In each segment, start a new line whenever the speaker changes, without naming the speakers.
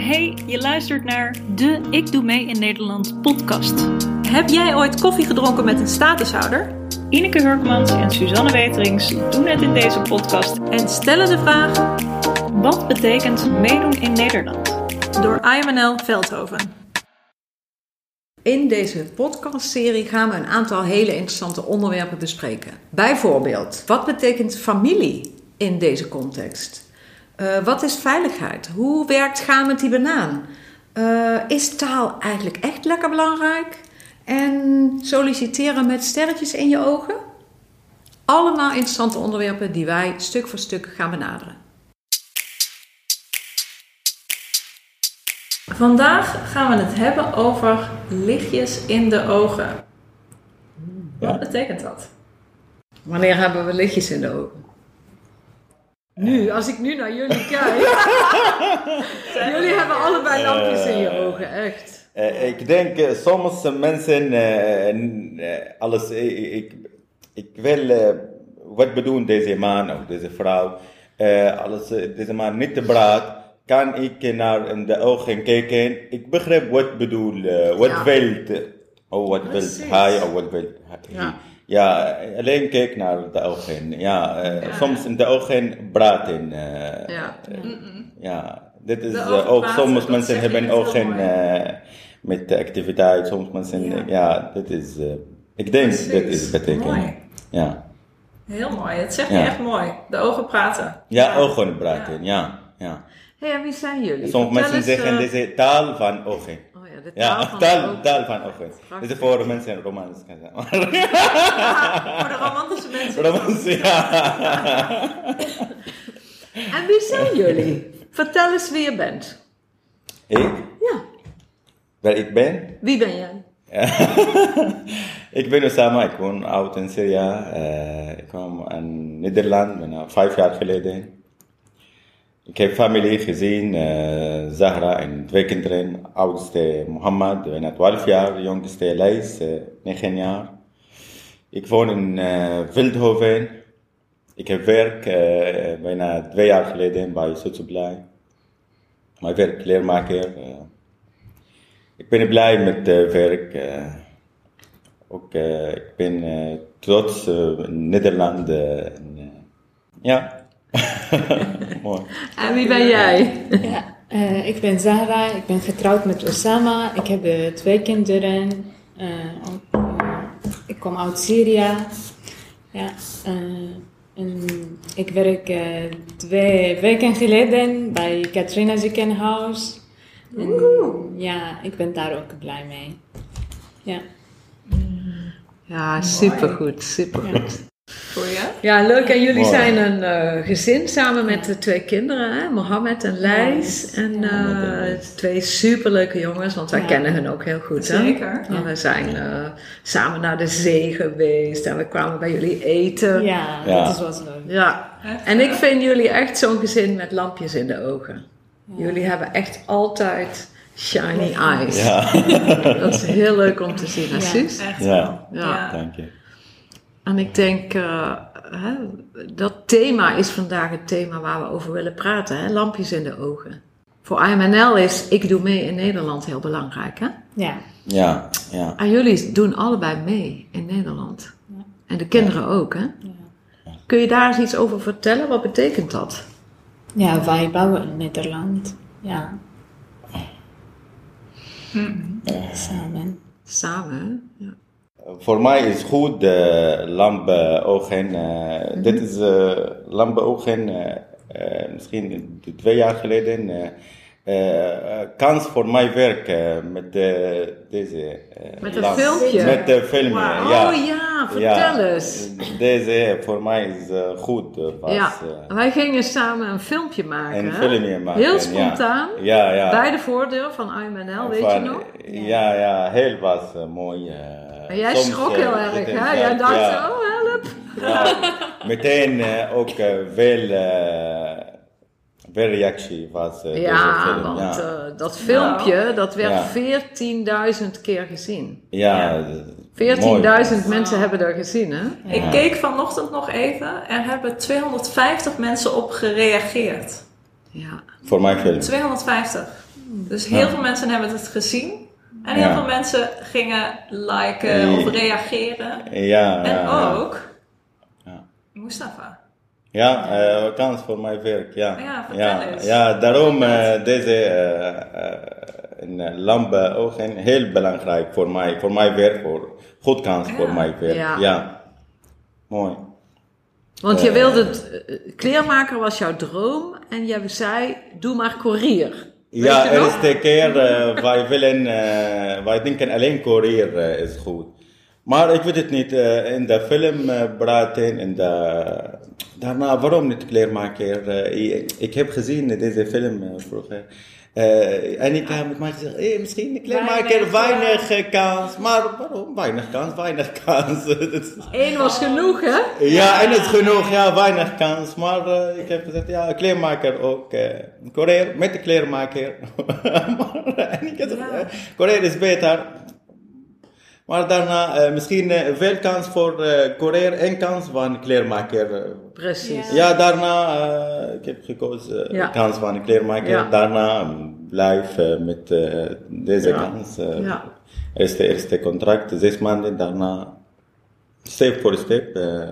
Hey, je luistert naar de Ik Doe Mee in Nederland podcast. Heb jij ooit koffie gedronken met een statushouder? Ineke Hurkmans en Suzanne Weterings doen het in deze podcast en stellen de vraag: wat betekent meedoen in Nederland? Door IMNL Veldhoven.
In deze podcastserie gaan we een aantal hele interessante onderwerpen bespreken. Bijvoorbeeld, wat betekent familie in deze context? Uh, wat is veiligheid? Hoe werkt gaan met die banaan? Uh, is taal eigenlijk echt lekker belangrijk? En solliciteren met sterretjes in je ogen? Allemaal interessante onderwerpen die wij stuk voor stuk gaan benaderen.
Vandaag gaan we het hebben over lichtjes in de ogen. Wat betekent dat?
Wanneer hebben we lichtjes in de ogen? Nu, als ik nu naar jullie kijk. jullie hebben allebei lampjes in je ogen, echt.
Uh, ik denk soms mensen, alles, ik, ik wil, wat bedoelt deze man of deze vrouw, als deze man niet praat, kan ik naar in de ogen kijken. Ik begrijp wat bedoel, wat wil, oh wat wil hij of wat wil hij. Ja. Alleen kijk naar de ogen. Ja, uh, ja. soms in de ogen praten. Uh, ja. Uh, ja, dit is ook soms mensen hebben ogen met de activiteit. Soms mensen, ja, ja dit is, ik denk Precies. dit is betekent. Ja.
Heel mooi, het zegt je echt mooi. De ogen praten.
Ja, ogen praten, ja. ja.
Hé, hey, wie zijn jullie?
Sommige mensen zeggen deze taal van ogen
de taal
ja,
van
taal, taal van ogen. Dit is voor mensen romans.
voor de romantische mensen.
Ja.
en wie zijn jullie? Vertel eens wie je bent.
Ik?
Ja.
Waar ik ben?
Wie ben jij?
ik ben Osama, ik woon oud in Syrië. Uh, ik kwam in Nederland bijna vijf jaar geleden. Ik heb familie gezien, uh, Zahra en twee kinderen. Oudste Mohammed, bijna 12 jaar. Jongste Leis, uh, 9 jaar. Ik woon in uh. Ik heb werk bijna twee jaar geleden bij Soetsublij. Mijn werk leermaker. ik ben blij met het werk. ook, ik ben trots in Nederland. ja.
Mooi. En wie ben jij?
Ja, uh, ik ben Zahra, ik ben getrouwd met Osama. Ik heb uh, twee kinderen. Uh, ik kom uit Syrië. Ja, en ik werk twee weken geleden bij Katrina ziekenhuis. En, ja, ik ben daar ook blij mee. Ja.
Ja, supergoed, supergoed. Ja. Ja, leuk. En jullie zijn een uh, gezin samen met de twee kinderen, hè? Mohammed en Lijs. En uh, twee superleuke jongens, want wij kennen hen ook heel goed.
Zeker.
En we zijn uh, samen naar de zee geweest en we kwamen bij jullie eten.
Ja, dat is wat leuk.
Ja. En ik vind jullie echt zo'n gezin met lampjes in de ogen. Jullie hebben echt altijd shiny eyes.
Ja.
dat is heel leuk om te zien, hè, Suus?
Echt
ja. ja, dank je.
En ik denk, uh, hè, dat thema is vandaag het thema waar we over willen praten. Hè? Lampjes in de ogen. Voor IMNL is Ik Doe Mee in Nederland heel belangrijk, hè?
Ja.
Ja, ja.
En jullie doen allebei mee in Nederland. Ja. En de kinderen ook, hè? Ja. Kun je daar eens iets over vertellen? Wat betekent dat?
Ja, wij bouwen in Nederland. Ja.
Hm. Samen. Samen, ja.
Voor mij is goed uh, lampogen. Uh, mm -hmm. Dit is uh, lampogen, misschien twee jaar geleden. kans voor mijn werk met deze.
met een filmpje?
Met de film,
wow.
ja.
Oh ja, vertel ja. eens.
Deze voor mij is goed. Was,
ja, wij gingen samen een filmpje maken.
Een filmpje maken.
Heel spontaan.
Ja, ja.
Bij de voordeur van IMNL, weet
van,
je nog?
Ja, ja, heel was mooi.
Maar jij Soms, schrok heel uh, erg, hè? Jij dacht, ja. oh help.
Ja, meteen uh, ook uh, veel, veel reactie was
ja,
deze film.
Want, ja, dat filmpje, dat werd 14.000 keer gezien.
Ja,
14.000 mensen hebben er gezien, hè?
Ik keek vanochtend nog even, er hebben 250 mensen op gereageerd.
Ja.
Voor mijn film.
250. Dus heel
Ja.
veel mensen hebben het gezien. En heel
Ja.
veel mensen gingen liken
Nee.
of reageren.
Ja,
En
ja, ja.
ook
Ja.
Mustafa.
Ja, eh, kans voor mijn werk, ja.
Ja, vertel
ja,
eens.
ja, daarom eh, deze eh, eh, een lampe ook heel belangrijk voor mij, voor mijn werk, voor goed kans
Ja.
voor mijn werk.
Ja.
Ja. Mooi.
Want je
Eh.
wilde, het, eh, kleermaker was jouw droom en jij zei, doe maar courier.
Ja, eerste keer eh, wij willen, eh, wij denken alleen courier eh, is goed. Maar ik weet het niet, in de film praten, in de, daarna waarom niet kleermaker? Ik, ik heb gezien deze film vroeger. Eh, en ik heb met mij gezegd, eh, misschien de kleermaker
Weinig,
weinig, eh, kans. Maar waarom? Weinig kans, weinig kans.
Eén was genoeg, hè?
ja, en het is genoeg, ja, weinig kans. Maar ik heb gezegd, ja, kleermaker ook. eh courier met de kleermaker. maar, en ik heb gezegd, courier is beter. Maar daarna eh, misschien eh, veel kans voor eh courier en kans van kleermaker.
Precies.
ja, daarna, eh, ik heb gekozen
Ja.
kans van een kleermaker.
Ja.
Daarna mm, blijf eh, met deze
Ja.
kans. eh,
Ja.
Eerste, eerste contract, zes maanden, daarna step voor step eh,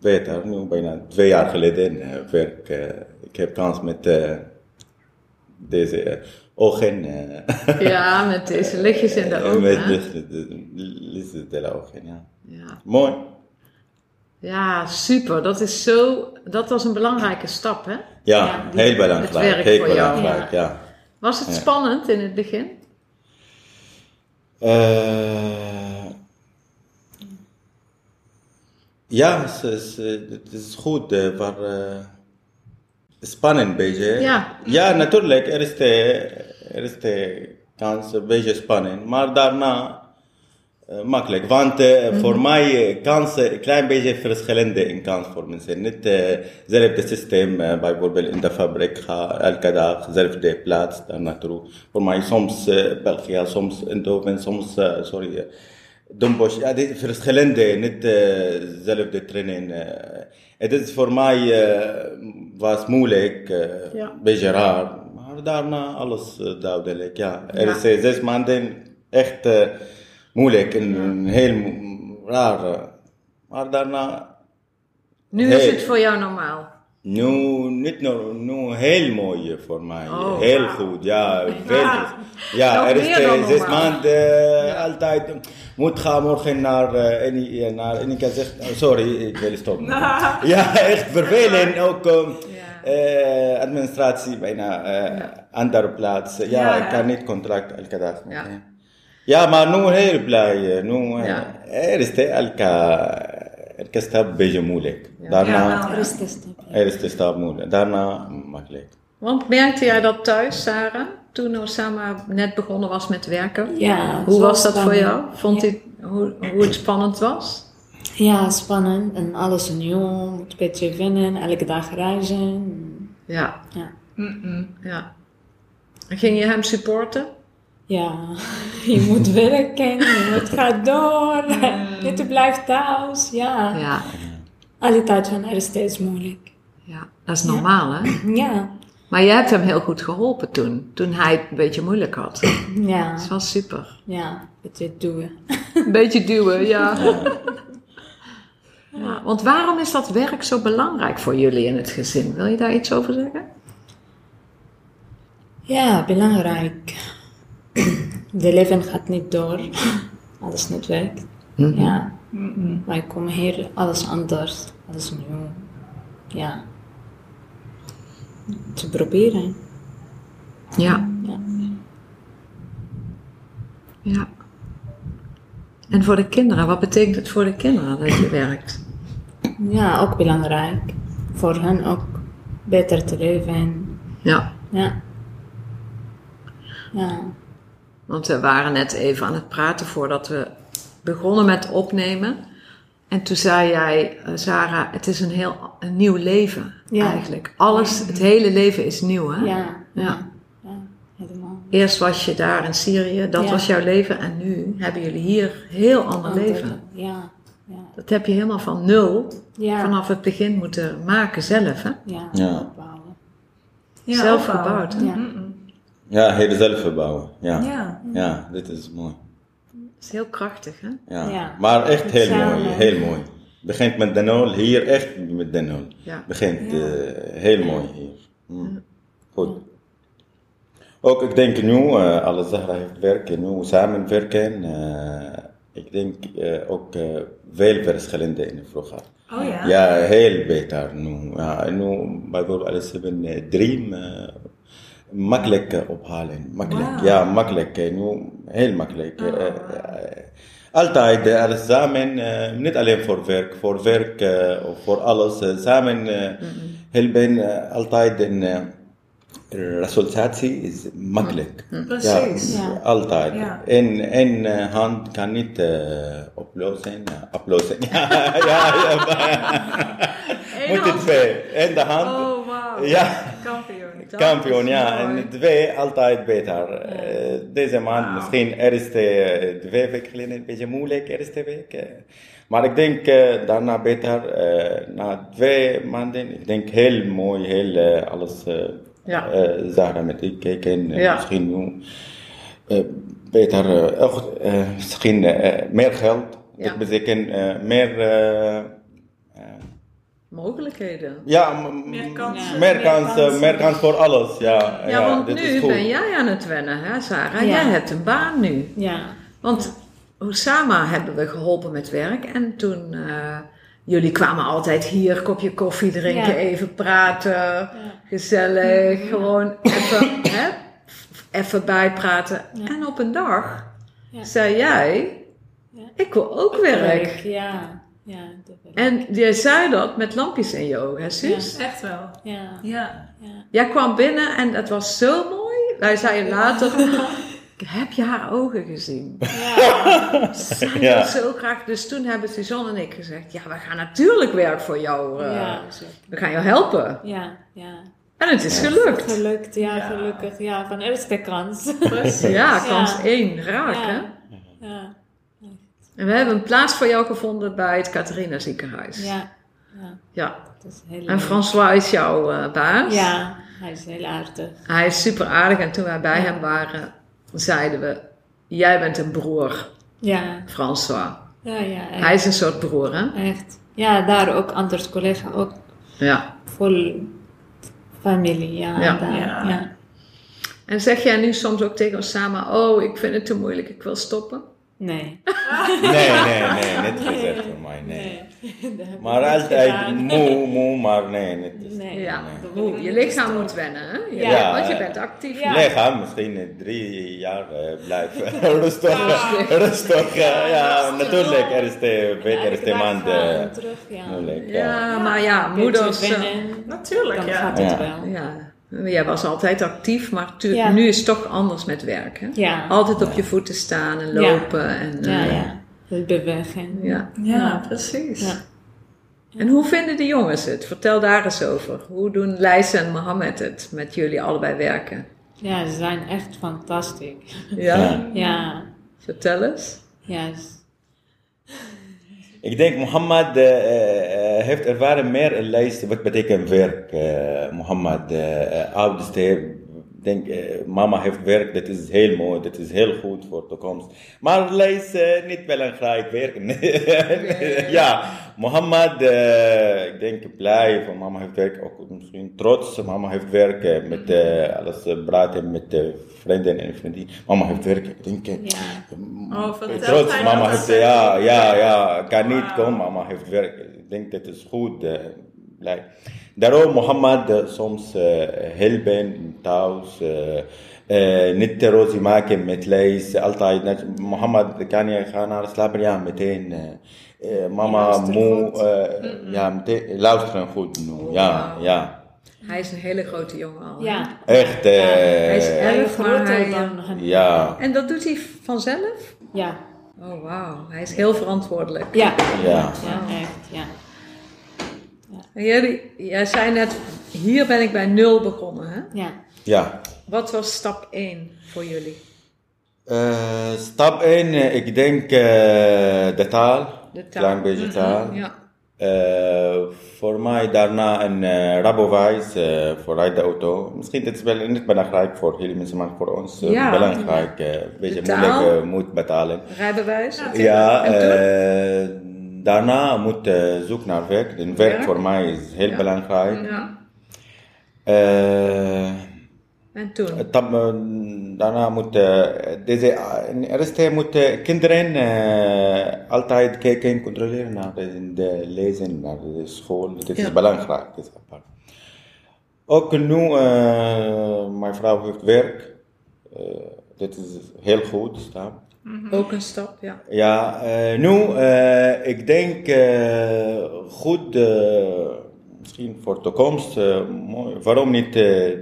beter. Nu bijna twee jaar geleden werk eh, ik heb kans met deze ogen.
Ja, met deze lichtjes in de ogen.
met
hè?
de, de, lichtjes in de ogen, ja.
Ja.
Mooi.
ja, super. Dat is zo, dat was een belangrijke stap, hè?
Ja,
Ja, die-
heel belangrijk. Heel belangrijk, ja.
Was het spannend in het begin?
Eh, ja, het is, het is goed, eh, maar eh, spannend een beetje.
Ja.
Ja, natuurlijk. Er is de, er is de kans een beetje spannend, maar daarna eh, makkelijk. Want eh, voor mij eh, kansen een klein beetje verschillende in kans voor mensen. Niet eh, hetzelfde systeem, eh, bijvoorbeeld in de fabriek ga elke dag dezelfde plaats daar naartoe. Voor mij soms eh, België, soms Eindhoven, soms, eh, sorry, eh, Den Bosch. Ja, dit verschillende, niet eh, dezelfde training. eh. het is voor mij eh, was moeilijk, eh,
Ja.
beetje raar. Daarna alles eh, duidelijk, ja. Er is eh, zes maanden echt eh, moeilijk en heel raar. Maar daarna,
Nu is het voor jou normaal.
nu, niet nu heel mooi voor mij.
Oh,
heel goed, ja. Veel, ja, er is zes
normaal.
maanden altijd. Moet gaan morgen naar en, naar, en ik gezegd, oh, sorry, ik wil stoppen. ja, echt vervelend. Ook um, administratie bijna uh, andere plaats. Ja,
Ja,
ik
ja.
kan niet contract elke dag. met
Ja.
hem. Ja, maar nu heel blij. Nu, eh,
Ja.
er is de elke, elke stap een beetje moeilijk. Daarna,
Ja,
Er is de stap. ja.
er is de stap moeilijk. Daarna makkelijk.
Want merkte jij dat thuis, Sarah? Toen Osama net begonnen was met werken?
Ja,
Hoe was dat voor jou? Vond
Ja.
je hoe, hoe het spannend was?
Ja, spannend en alles nieuw. Moet een beetje wennen, elke dag reizen.
Ja,
Ja.
ja. En ging je hem supporten?
Ja, je moet werken, je moet gaan door, je blijft thuis. Ja.
Ja.
alle tijd van er is steeds moeilijk.
ja. Dat is normaal, hè?
Ja,
Maar je hebt hem heel goed geholpen toen. Toen hij het een beetje moeilijk had.
ja,
Dat was super.
ja, het is doen.
Een beetje duwen, ja. ja. Want waarom is dat werk zo belangrijk voor jullie in het gezin? Wil je daar iets over zeggen?
Ja, belangrijk. De leven gaat niet door, alles niet werkt. Ja, wij komen hier, alles anders, alles nieuw. Ja, te proberen.
Ja.
Ja.
Ja. En voor de kinderen, wat betekent het voor de kinderen dat je werkt?
Ja, ook belangrijk. Voor hen ook beter te leven.
Ja.
Ja. Ja.
Want we waren net even aan het praten voordat we begonnen met opnemen. En toen zei jij, eh, Sarah, het is een heel een nieuw leven
Ja.
eigenlijk. Alles, het hele leven is nieuw, hè?
Ja.
Ja.
Ja, helemaal.
Eerst was je daar in Syrië, dat was jouw leven. En nu hebben jullie hier heel ander leven.
Ja. Ja.
Dat heb je helemaal van nul,
Ja.
vanaf het begin moeten maken zelf, hè?
Ja.
Ja.
opbouwen.
Zelf
opbouwen.
gebouwd, hè?
Ja.
Ja, heel zelf verbouwen. Ja.
Ja.
ja, dit is mooi.
Dat is heel krachtig, hè?
Ja.
Ja.
Maar echt heel
Samen.
mooi, heel mooi. Begint met de nul, hier echt met de nul.
Ja.
Begint eh, heel mooi hier. Mm. Goed. Ook ik denk nu, uh, alle Zahra heeft werken, nu samenwerken. eh, ik denk eh, ook eh, veel verschillende in vroeger.
Oh ja?
Ja, heel beter nu. Ja, nu bijvoorbeeld alles hebben eh, dream eh, makkelijk eh, ophalen. Makkelijk,
Wauw.
ja, makkelijk. eh, Nu heel makkelijk. Eh, eh, eh, altijd eh, alles samen, eh, niet alleen voor werk, voor werk eh, of voor alles. eh, samen eh, helpen eh, altijd in eh, resultatie is makkelijk.
Precies.
Ja, altijd.
Ja.
In, in eh, hand kan niet eh, oplossen. Ja, oplossen. ja, ja, ja. Moet het twee. In de hand.
Oh, wauw.
Ja,
Kampioen.
kampioen, ja. En twee altijd beter. Eh, deze maand misschien eerste eh, twee weken geleden een beetje moeilijk, eerste week. eh. Maar ik denk eh, daarna beter, eh, na twee maanden, ik denk heel mooi, heel eh, alles eh
Ja.
eh, Zahra met ik kijken. eh,
Ja.
Misschien nu eh, beter, ook, misschien eh, meer geld.
Ja.
Dat betekent meer... eh, eh,
Mogelijkheden.
ja,
Meer kansen.
Meer
Meer
kansen,
kansen.
meer kans voor alles. Ja,
Ja, want
dit is
nu ben jij aan het wennen, hè, Sarah?
Ja.
Jij hebt een baan nu.
Ja.
Want Osama hebben we geholpen met werk. En toen, eh, jullie kwamen altijd hier, kopje koffie drinken,
Ja.
even praten. Gezellig, gewoon even, hè, even bijpraten.
Ja.
En op een dag
Ja.
zei jij,
Ja.
ik wil ook werk.
Ja. Ja, ik.
En jij zei dat met lampjes in je ogen, hè Suus?
Echt wel.
Ja.
Ja.
Ja.
Jij kwam binnen en het was zo mooi. Wij zeiden later, heb je haar ogen gezien?
Ja.
Zij
Ja.
zo graag. Dus toen hebben Suzanne en ik gezegd, ja, we gaan natuurlijk werk voor jou. eh,
Ja.
We gaan jou helpen.
Ja, ja.
En het is gelukt.
Gelukt, ja, gelukkig. Ja, van eerste kans.
Ja, kans
Ja.
één, raak hè.
Ja.
En we hebben een plaats voor jou gevonden bij het Catharina ziekenhuis.
Ja. Ja,
Ja.
dat is heel
En. François is jouw eh, baas.
Ja, hij is heel aardig.
Hij is super aardig en toen wij bij hem waren, zeiden we, jij bent een broer,
Ja,
François.
ja, ja. Echt.
Hij is een soort broer hè.
echt. Ja, daar ook anders collega, ook
Ja.
vol familie. Ja,
Ja.
daar,
Ja.
ja.
En zeg jij nu soms ook tegen Osama, oh ik vind het te moeilijk, ik wil stoppen?
Nee.
Nee, nee, nee, niet gezegd voor mij, nee. Maar altijd moe, moe, maar nee, niet.
Nee.
Ja, je lichaam moet wennen, hè?
Ja.
Want je bent actief.
Ja.
Lichaam misschien eh, drie jaar eh, blijven rustig, rustig. eh, ja, natuurlijk, week,
Ja,
eerste
ik
maand.
ga
eh,
terug, ja.
moeilijk, ja.
Ja, maar ja, moeders...
Natuurlijk,
dan
ja.
gaat het
Ja.
wel.
ja, jij was altijd actief, maar natuurlijk,
Ja.
nu is het toch anders met werken.
Ja.
Altijd op je voeten staan en lopen. En,
Ja, ja. Het bewegen.
ja.
Ja, precies.
Ja.
En hoe vinden de jongens het? Vertel daar eens over. Hoe doen Lijs en Mohammed het met jullie allebei werken?
Ja, ze zijn echt fantastisch.
Ja,
Ja.
Vertel eens.
ja.
Ik denk Mohammed eh, eh, heeft ervaren meer in lijst wat betekent werk. eh Mohammed, oudste, ik denk eh, mama heeft werk, dat is heel mooi, dat is heel goed voor de toekomst. Maar lijst eh, niet belangrijk werken. ja, Mohammed, eh, ik denk blij van mama heeft werk, ook misschien trots. Mama heeft werk met eh, alles praten met vrienden en vrienden. Mama heeft werk, ik denk.
Ja.
Oh,
Trots, mama heeft, ja, ja, ja, kan niet komen, mama heeft werk. Ik denk dat is goed. blij. Daarom Mohammed eh, soms eh, helpen thuis. eh, niet ruzie maken met lijst. Altijd, Mohammed, kan je gaan naar slapen? Ja, meteen. mama,
Luisteren
moe,
goed.
ja, meteen, luisteren goed. nu. Ja.
Hij is een hele grote jongen al.
Ja.
Echt. eh,
Hij is erg,
groter
hij...
dan hen.
ja,
En dat doet hij vanzelf?
Ja.
Oh, wauw. Hij is heel verantwoordelijk.
Ja.
ja.
Ja, echt. Ja.
Jullie, jij zei net, hier ben ik bij nul begonnen, hè?
Ja.
ja.
Wat was stap 1 voor jullie?
Eh, stap 1, ik denk eh, de taal.
De taal.
Klein beetje taal.
Ja.
Eh, voor mij daarna een uh, Rabowijs uh, voor rijdenauto. Misschien dit is wel niet belangrijk voor hele mensen, maar voor ons uh,
Ja.
belangrijk. eh, Een beetje moeilijk uh, moet betalen.
Rijbewijs?
Ja,
En
eh, daarna moet uh, zoek naar werk. En werk voor mij is heel
Ja.
belangrijk.
Ja. En toen?
Tam, daarna moet deze eerste moeten kinderen eh, altijd kijken, controleren naar de, de lezen, naar de school. Dit is belangrijk. Dit apart. Ook nu, eh, mijn vrouw heeft werk. Eh, dit is heel goed. Stap.
Ook een stap, ja.
Ja, eh, nu, eh, ik denk eh, goed, eh, misschien voor de toekomst, mooi. waarom niet, eh,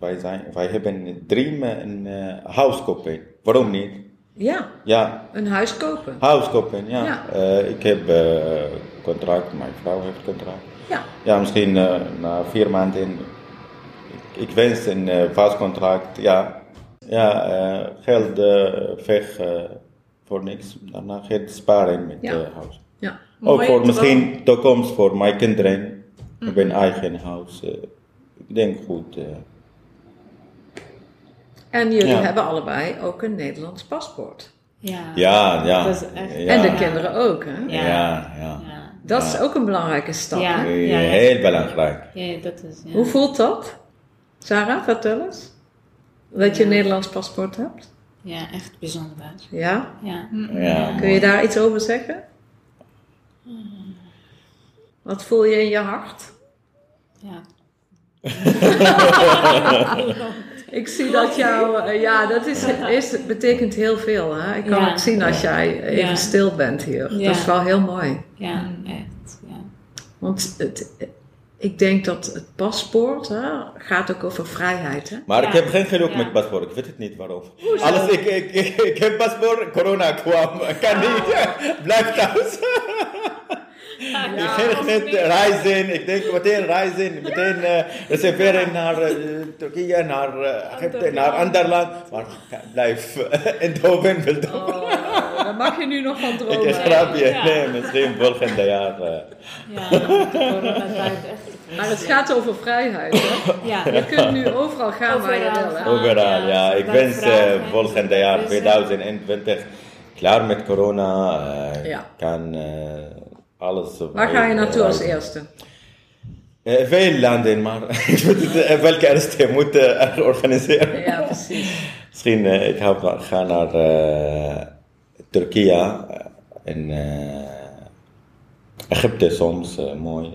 wij, zijn, wij hebben een dream, een eh, huis kopen. Waarom niet?
Ja,
Ja,
een huis kopen.
huis kopen, ja.
Ja.
Eh, ik heb eh, contract, mijn vrouw heeft contract.
Ja.
Ja, misschien eh, na vier maanden, ik, ik wens een eh, vast contract, ja. Ja, eh, geld eh, weg eh, voor niks. Daarna geld sparen met
Ja.
huis.
Ja.
Ook voor misschien toekomst voor mijn kinderen. Ik heb een eigen huis. ik denk goed. eh.
En jullie
Ja.
hebben allebei ook een Nederlands paspoort.
Ja.
ja, ja.
Dat is echt-
ja.
En de kinderen ook, hè?
Ja, ja.
Ja.
Dat is ook een belangrijke stap.
Ja. Ja.
Heel belangrijk.
Ja, dat is... Ja.
Hoe voelt dat? Sarah, vertel eens. Dat je een Nederlands paspoort hebt?
Ja, echt bijzonder.
Ja?
Ja.
Ja.
Kun je daar iets over zeggen? Wat voel je in je hart?
Ja.
Ik zie dat jou, eh, ja, dat is, is, betekent heel veel. Hè? Ik kan
Ja.
ook zien als jij even
Ja.
stil bent hier.
Ja.
Dat is wel heel mooi.
Ja, echt. Ja.
Want het, ik denk dat het paspoort hè, gaat ook over vrijheid. Hè?
Maar
Ja.
ik heb geen geluk
Ja.
met paspoort. Ik weet het niet waarom. Alles, ik, ik, ik, ik heb paspoort, corona kwam. Ik kan niet. Blijf thuis. ik ging niet reizen. Ik denk meteen reizen. Meteen eh, reserveren naar eh, Turkije, naar eh, Egypte, naar ander land. Maar blijf in Doven. wil Doven.
Oh, daar mag je nu nog van
Ik
dromen.
schrap je.
Ja.
Nee, misschien volgende jaar.
Ja, de coronatijd echt.
Maar het gaat over vrijheid. Hè?
Ja.
Je kunt nu overal gaan waar je
Overal
wil.
Overal,
ja.
Ik wens eh,
vragen,
volgende jaar
dus, eh,
2021 klaar met corona. eh,
Ja.
Kan eh, alles.
Waar ga je naartoe als
eerste? Eh, veel landen, maar ik weet niet welke eerste moet eh, er organiseren.
Ja, precies.
Misschien uh, ik ga, ga naar uh, Turkije uh, en Egypte soms, mooi.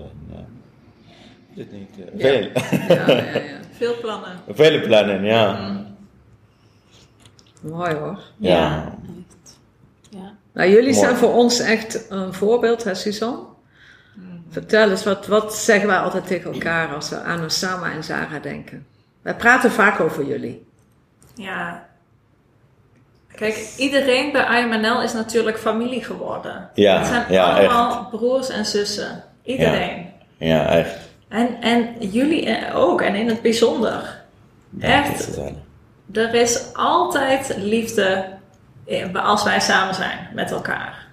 Weet niet, veel.
Ja, ja, ja.
Veel plannen.
Vele plannen, ja.
Mooi hoor.
Ja.
Ja, echt. Ja.
Nou, jullie
Mooi.
zijn voor ons echt een voorbeeld, hè Suzanne? Vertel eens, wat, wat zeggen wij altijd tegen elkaar als we aan Osama en Zara denken? Wij praten vaak over jullie.
Ja. Kijk, iedereen bij IMNL is natuurlijk familie geworden.
Ja,
Het zijn
ja,
allemaal broers en zussen. Iedereen.
Ja, echt.
En, en jullie eh, ook, en in het bijzonder. Echt, er is altijd liefde eh, als wij samen zijn met elkaar.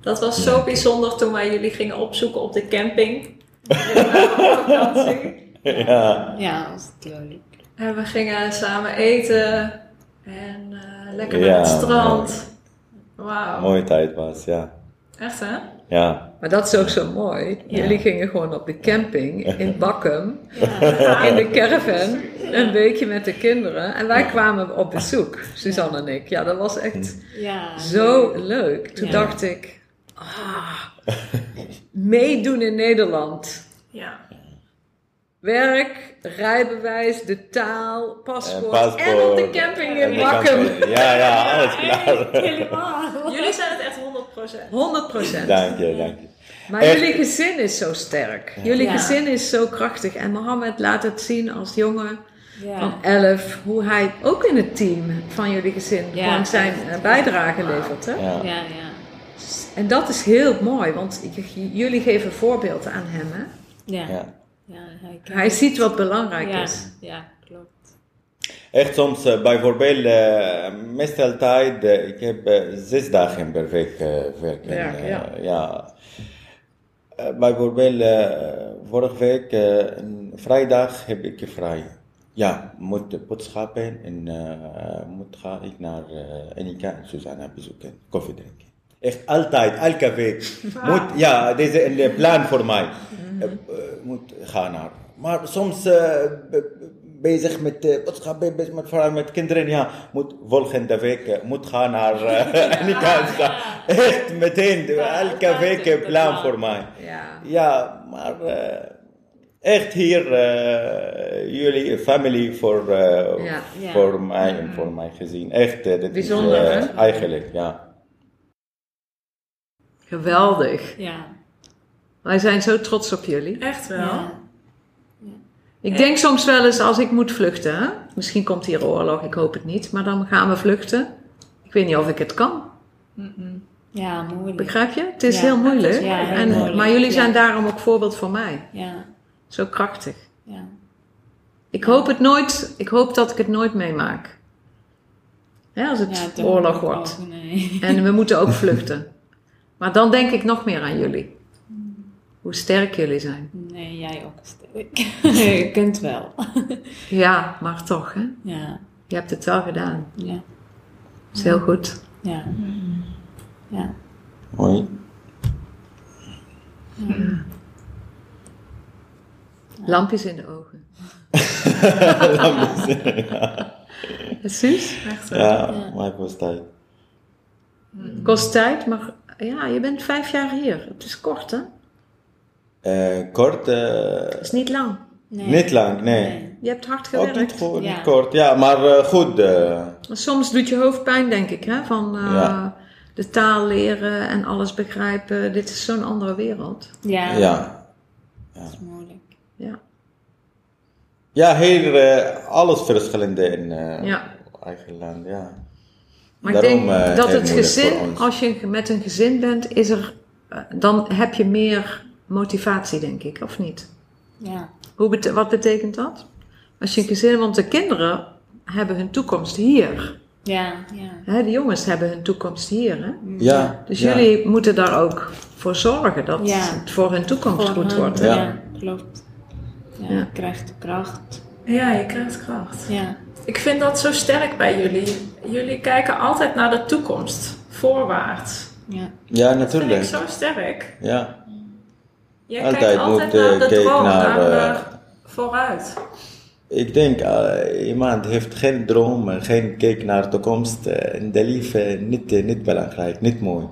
Dat was zo bijzonder toen wij jullie gingen opzoeken op de camping.
Ja.
Ja, was het leuk.
En we gingen samen eten. En eh, lekker
Ja,
naar het strand. Wauw.
Mooie tijd was, ja.
Echt hè?
Ja.
Maar dat is ook zo mooi. Jullie gingen gewoon op de camping in Bakkum,
Ja.
in de caravan, een weekje met de kinderen. En wij kwamen op bezoek, Suzanne en ik. Ja, dat was echt
Ja.
zo leuk. Toen
Ja.
dacht ik, ah, meedoen in Nederland.
ja.
Werk, rijbewijs, de taal, paspoort,
paspoort.
en op de camping in Bakkum.
Ja, ja, alles klaar.
Helemaal.
Jullie zijn het echt 100%.
100 procent.
Dank je, dank je.
Maar
Echt.
jullie gezin is zo sterk. Jullie
Ja.
gezin is zo krachtig. En Mohammed laat het zien als jongen van
Ja.
11, hoe hij ook in het team van jullie gezin
Ja.
gewoon zijn eh, bijdrage levert. Hè?
Ja.
Ja, ja.
En dat is heel mooi, want jullie geven voorbeeld aan hem. Hè?
Ja.
Ja.
Ja, hij,
ziet wat belangrijk
ja.
is.
Ja.
Echt soms, eh, bijvoorbeeld, eh, meestal tijd, eh, ik heb zes dagen per week werken.
Werk, ja.
ja. Bijvoorbeeld, vorige week, een vrijdag heb ik vrij. Ja, moet boodschappen en moet ga ik naar Enika en Susanna bezoeken, koffie drinken. Echt altijd, elke week. Moet, ja, deze is een plan voor mij. Eh, moet gaan naar. Maar soms bezig met bezig met, vooral met kinderen. Ja, moet volgende week eh, moet gaan naar Enika. en Susanna. Echt meteen, elke week een plan voor mij.
Ja.
Ja, maar eh, echt hier, eh, jullie family voor, eh,
Ja.
Ja.
voor mij en voor mijn gezin. Echt, eh, dat
Bijzonder,
is eh,
hè?
eigenlijk, ja.
Geweldig.
Ja.
Wij zijn zo trots op jullie.
Echt wel.
Ja.
Ik denk soms wel eens als ik moet vluchten. Hè? Misschien komt hier oorlog, ik hoop het niet. Maar dan gaan we vluchten. Ik weet niet of ik het kan.
Ja, moeilijk.
Begrijp je? Het is
Ja,
heel moeilijk.
het is- ja, heel
en,
moeilijk.
Maar jullie zijn
Ja.
daarom ook voorbeeld voor mij.
Ja,
Zo krachtig.
ja.
Ik hoop het nooit. Ik hoop dat ik het nooit meemaak. Hè, als het oorlog wordt.
ook, nee.
En we moeten ook vluchten. Maar dan denk ik nog meer aan jullie. Hoe sterk jullie zijn.
Nee, jij ook sterk. Je kunt wel.
Ja, maar toch, hè?
Ja,
Je hebt het wel gedaan.
ja,
Dat is heel goed.
ja. Ja,
Mooi.
Lampjes in de ogen. Suus?
Echt wel.
Ja, maar het was tijd.
Kost tijd, maar ja, je bent vijf jaar hier. Het is kort, hè?
Eh, kort, eh,
Het is niet lang.
nee.
niet lang, nee.
Je hebt hard
Ook niet,
gewerkt.
goed,
Ja.
niet kort, ja, maar eh, goed. eh,
Soms doet je hoofd pijn, denk ik, hè? Van eh,
Ja.
de taal leren en alles begrijpen. Dit is zo'n andere wereld.
Ja,
ja.
dat is moeilijk.
Ja.
Ja, hier eh, alles verschillende in eh,
Ja.
eigen land, ja.
Maar
Daarom,
ik denk
eh,
dat het gezin, als je met een gezin bent, is er, eh, dan heb je meer motivatie, denk ik, of niet?
Ja,
Hoe bete- wat betekent dat? Als je een gezin, want de kinderen hebben hun toekomst hier.
ja, ja.
Hè, de jongens hebben hun toekomst hier. Hè?
Ja,
Dus
ja.
jullie moeten daar ook voor zorgen dat
Ja.
het voor hun toekomst
Voor
goed wordt.
Ja.
Ja, klopt. Ja,
Ja.
je krijgt kracht.
Ja, je krijgt kracht.
Ja,
Ik vind dat zo sterk bij jullie. Jullie kijken altijd naar de toekomst. Voorwaarts.
ja.
Ja,
Dat vind ik
natuurlijk.
zo sterk.
Ja.
Jij
Altijd
kijkt altijd
moet,
naar de
kijken
droom,
naar,
naar,
eh,
vooruit.
Ik denk, eh, iemand heeft geen droom, geen kijk naar de toekomst. eh, in de leven niet, niet belangrijk, niet mooi.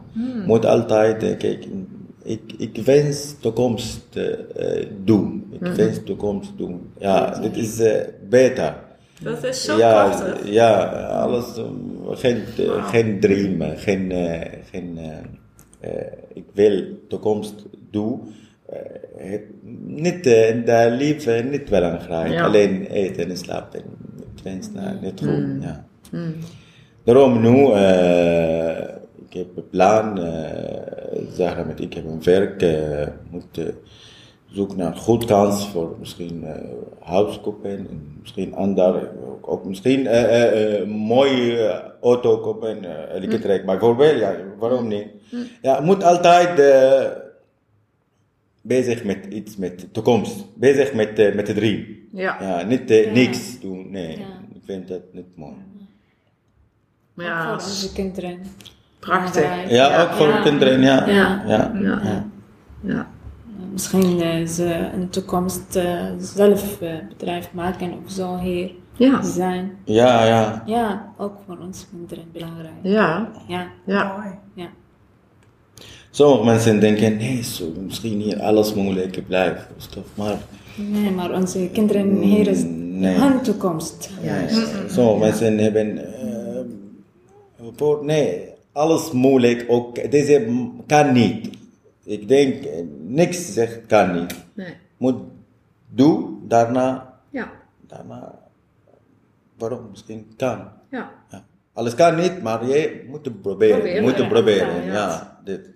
Moet altijd kijken. Ik, ik wens toekomst doen. Ik wens toekomst doen. Ja, dit is beter.
Dat is zo
ja, ja, alles, geen, geen dream, geen, geen ik wil toekomst doen. Eh, niet eh, de leven niet belangrijk,
Ja.
alleen eten en slapen. Wens naar niet goed, ja. Daarom nu, eh, ik heb een plan, zeggen met ik heb een werk, eh moet zoeken naar een goed kans voor misschien huis kopen en misschien ander, ook, ook misschien eh, mooie auto kopen, eh elektrisch bijvoorbeeld, ja, waarom niet? Ja, moet altijd bezig met iets met toekomst, bezig met, eh, met de dream.
Ja.
Ja, niet eh,
Ja.
niks doen, nee,
Ja.
ik vind dat niet mooi.
Ook voor onze kinderen.
prachtig.
Ja, ook voor
Ja.
kinderen, ja.
Ja.
ja.
Ja.
ja.
Ja.
Misschien eh, ze in de toekomst eh, zelf eh, bedrijf maken of zo hier
Ja.
zijn.
Ja, ja.
Ja, ook voor onze kinderen belangrijk.
Ja.
Ja,
Ja.
Ja.
Sommige mensen denken, nee, zo, misschien hier alles moeilijk blijft. Maar
Nee, maar onze kinderen hier is
Nee.
hun toekomst.
Juist.
sommige mensen hebben, eh, voor, nee, alles moeilijk, ook deze kan niet. Ik denk, eh, niks zegt kan niet.
Nee.
Moet doen, daarna,
Ja.
daarna, waarom misschien kan.
Ja.
Ja. Alles kan niet, maar je moet proberen.
Proberen,
moet
ja.
proberen,
Ja,
ja. dit.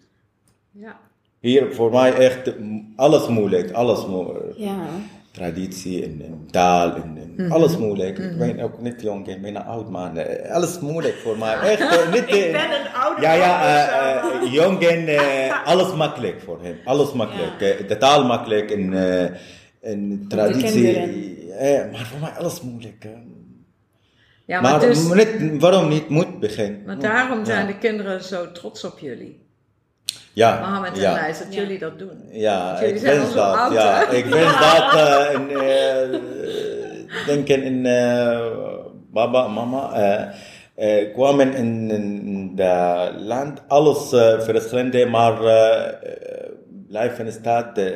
Ja.
Hier voor mij echt alles moeilijk, alles moeilijk.
Ja,
traditie, in taal, in, in alles moeilijk. Ik ben ook niet jong, ik ben een oud man. Alles moeilijk voor mij. Echt, eh, niet,
Ik
eh,
ben een oude
Ja, ja,
man,
eh, jong en alles makkelijk voor hem. Alles makkelijk. De taal makkelijk en, en traditie. maar voor mij alles moeilijk.
Ja, maar,
maar
dus,
niet, waarom niet moet beginnen?
maar daarom zijn de kinderen zo trots op jullie.
Ja,
Mohammed en
ja.
Lijs, dat
Ja.
jullie dat doen.
Ja, ik wens dat.
oud,
ja,
hè?
ik wens dat eh, in, eh, denken in eh, baba, mama, eh, eh, kwamen in, in de land, alles eh, verschillende, maar eh, eh, blijven staat, eh,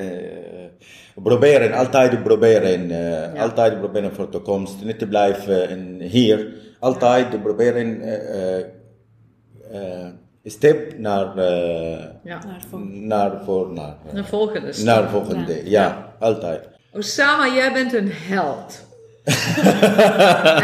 proberen, altijd proberen, eh,
Ja.
altijd proberen voor de toekomst, niet te blijven in, hier, altijd proberen eh, eh, eh, step naar, eh,
Ja.
Naar volgende.
naar voor, naar, eh,
De volgende stap.
naar volgende, ja,
Ja.
altijd.
Osama, jij bent een held.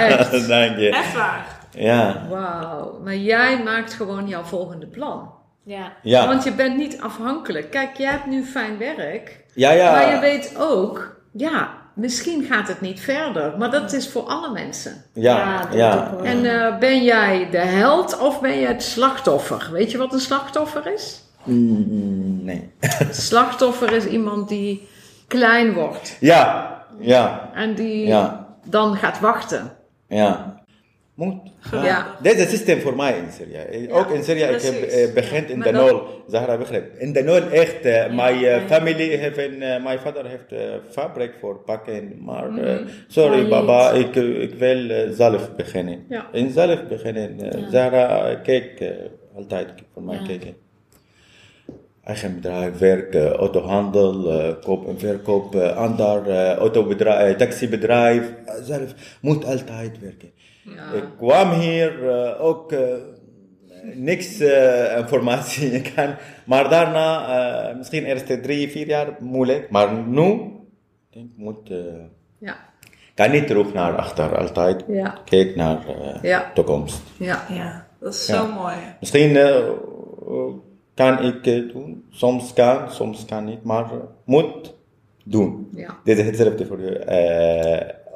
Echt.
Dank je.
Echt waar.
Ja,
Wauw. Maar jij maakt gewoon jouw volgende plan.
Ja.
ja,
Want je bent niet afhankelijk. Kijk, jij hebt nu fijn werk.
ja, ja.
Maar je weet ook, ja, misschien gaat het niet verder. Maar dat is voor alle mensen.
Ja,
Ja, dat
ja.
En eh, ben jij de held of ben je het slachtoffer? Weet je wat een slachtoffer is?
Mm, nee.
Slachtoffer is iemand die klein wordt.
Ja, ja,
En die
Ja.
dan gaat wachten.
ja. Moet.
Ja.
Dit is het systeem voor mij in Syrië. Eh, Ook in Syrië, ik heb eh, begint in de nul. Zahra begrijp. In de nul echt. eh, my eh,
ja.
family heeft een, my vader heeft fabriek voor pakken. Maar
Mhm.
sorry baba, ik, ik wil zelf beginnen.
Ja.
En zelf beginnen.
Ja.
Zahra, kijk, eh, altijd voor mij
Ja.
kijken. Eigen bedrijf, werk, autohandel, koop en verkoop, ander autobedrijf, taxibedrijf. zelf moet altijd werken.
Ja.
Ik kwam hier eh, ook eh, niks eh, informatie kan, maar daarna eh, misschien eerste drie, vier jaar moeilijk, maar nu denk ik moet, eh,
Ja.
kan niet terug naar achter, altijd
Ja.
kijk naar eh,
Ja.
toekomst.
Ja.
Ja, dat is
Ja.
zo mooi.
Misschien eh, eh, kan ik eh, doen, soms kan, soms kan niet, maar eh, moet doen.
Ja.
Dit is hetzelfde voor je.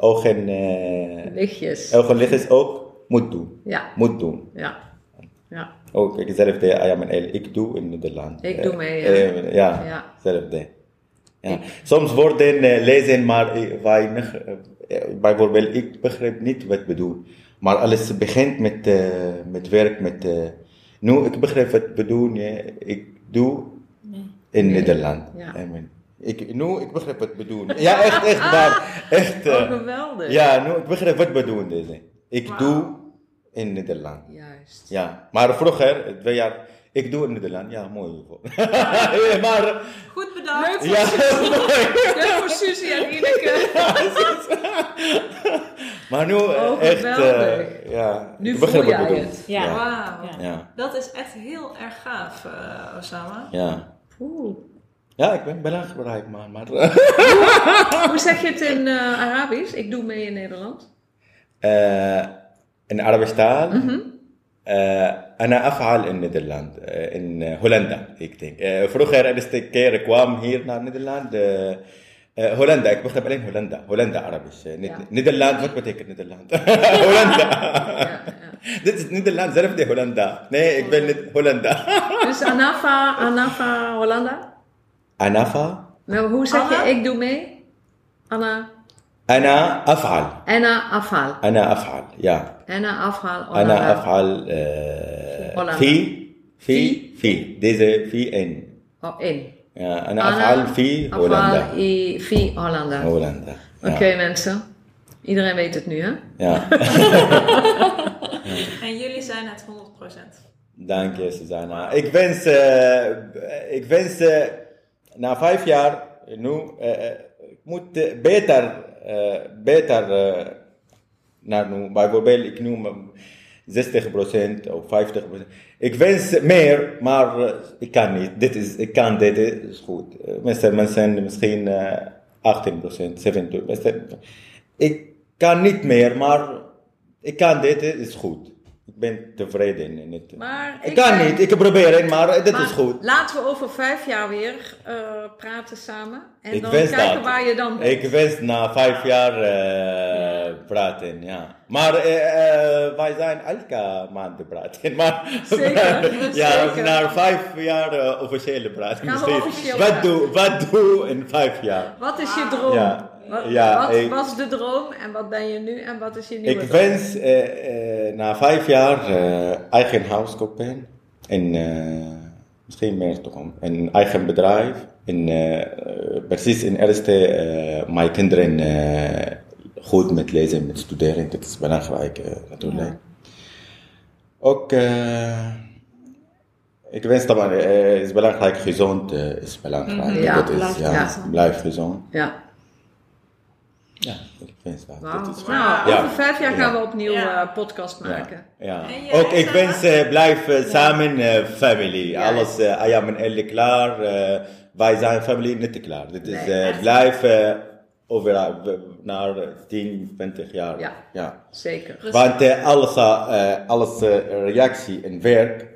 Ogen, eh,
Lichtjes.
is ook moet doen.
Ja.
Moet doen.
Ja. Ja.
Ook hetzelfde, I am an L. Ik doe in Nederland.
Ik doe mee, ja.
eh, ja,
Ja.
hetzelfde. Ja. Soms woorden eh, lezen, maar eh, weinig. bijvoorbeeld, ik begrijp niet wat bedoel. Maar alles begint met, met werk, met... nu, ik begrijp wat bedoel je. Ik doe in Nederland.
Ja.
I mean, ik, nu, ik begrijp wat bedoel. Ja, echt, echt waar. Echt. eh,
Oh, geweldig.
ja, nu, ik begrijp wat bedoel deze. Ik doe in Nederland.
Juist.
Ja, maar vroeger, twee jaar, ik doe in Nederland, ja, mooi. ja, maar,
Goed bedankt.
ja, mooi.
Leuk voor Susie en Ineke.
Maar nu,
Oh,
echt, eh,
geweldig.
ja.
Nu
ik begrijp
voel
wat
jij
bedoel.
het.
Ja.
Ja.
Wauw.
Ja.
Ja,
Dat is echt heel erg gaaf, eh, Osama.
ja.
Oeh.
Ja, ik ben belangrijk, man, maar...
Hoe zeg je het in eh, Arabisch? Ik doe mee in Nederland.
eh in Arabisch taal, eh, أنا أفعل in Nederland, eh, in eh, Hollanda, ik denk. Eh, vroeger, de eerste keer ik kwam hier naar Nederland, eh, eh, Hollanda, ik begrijp alleen Hollanda, Hollanda Arabisch. eh, niet-
Ja.
Nederland, wat betekent Nederland? Hollanda.
Ja,
Dit is Nederland, zelf de Hollanda. Nee, ik ben niet Hollanda.
Dus Anafa, Anafa Hollanda.
Anafa,
Maar hoe zeg
Anna?
je ik doe mee? Anna.
أنا أفعل
Anna afhaal.
أنا أفعل يا
Anna afhaal.
أنا
Hollanda.
أفعل آه،
Hollanda.
في في في deze في إن
Oh, in.
Ja, أنا
Anna
أفعل في
afhaal
هولندا
i fi Hollanda.
هولندا
Oké
ja.
mensen. Iedereen weet het nu hè?
ja.
En jullie zijn het 100%.
Dank je Susanna. Ik wens, eh, ik wens eh, na vijf jaar nu, eh, eh, moet eh, beter, eh, beter eh, naar nu. Bijvoorbeeld, ik noem 60% of 50%. Ik wens meer, maar eh, ik kan niet. Dit is, ik kan dit, is goed. Eh, Mensen, mensen misschien eh 18%, 70%. Ik kan niet meer, maar ik kan dit is goed. Ik ben tevreden. Niet,
Maar
ik kan
ben-
niet, ik probeer het, maar dit
Maar
is goed.
Laten we over vijf jaar weer eh, praten samen. En
Ik
dan kijken
dat.
waar je dan bent.
Ik wens na vijf jaar eh, praten, ja. Maar eh, eh, wij zijn elke maand praten. Maar,
Zeker,
ja,
zeker.
na vijf jaar eh, officiële praten.
Officieel
wat,
praten.
doe, wat doe in vijf jaar?
Wat is je droom?
Ja,
Wat,
ja,
wat
ik-
was de droom en wat ben je nu en wat is je nieuwe
Ik
droom?
wens eh, eh, na vijf jaar eh, eigen huis kopen. En misschien meer toekomst. Een eigen bedrijf. En precies in eerste mijn kinderen goed met lezen, met studeren. Dat is belangrijk natuurlijk. Ook, ik wens dat maar, eh, is belangrijk, gezond is belangrijk.
Ja,
dat is,
blijf
ja,
gezond.
blijf gezond.
Ja,
Ja, ik wens dat.
wauw.
dat is
Nou,
Ja.
over vijf jaar gaan
Ja.
we opnieuw
Ja.
eh, podcast maken.
Ja.
En
Ook ik wens eh, blijf eh, samen eh, family.
Ja.
Alles, I am en Elle klaar. wij zijn family niet klaar. Dit is
Nee,
blijf we- naar 10, 20 jaar.
Ja.
ja.
Zeker.
Want alles, eh, alles eh, reactie in werk.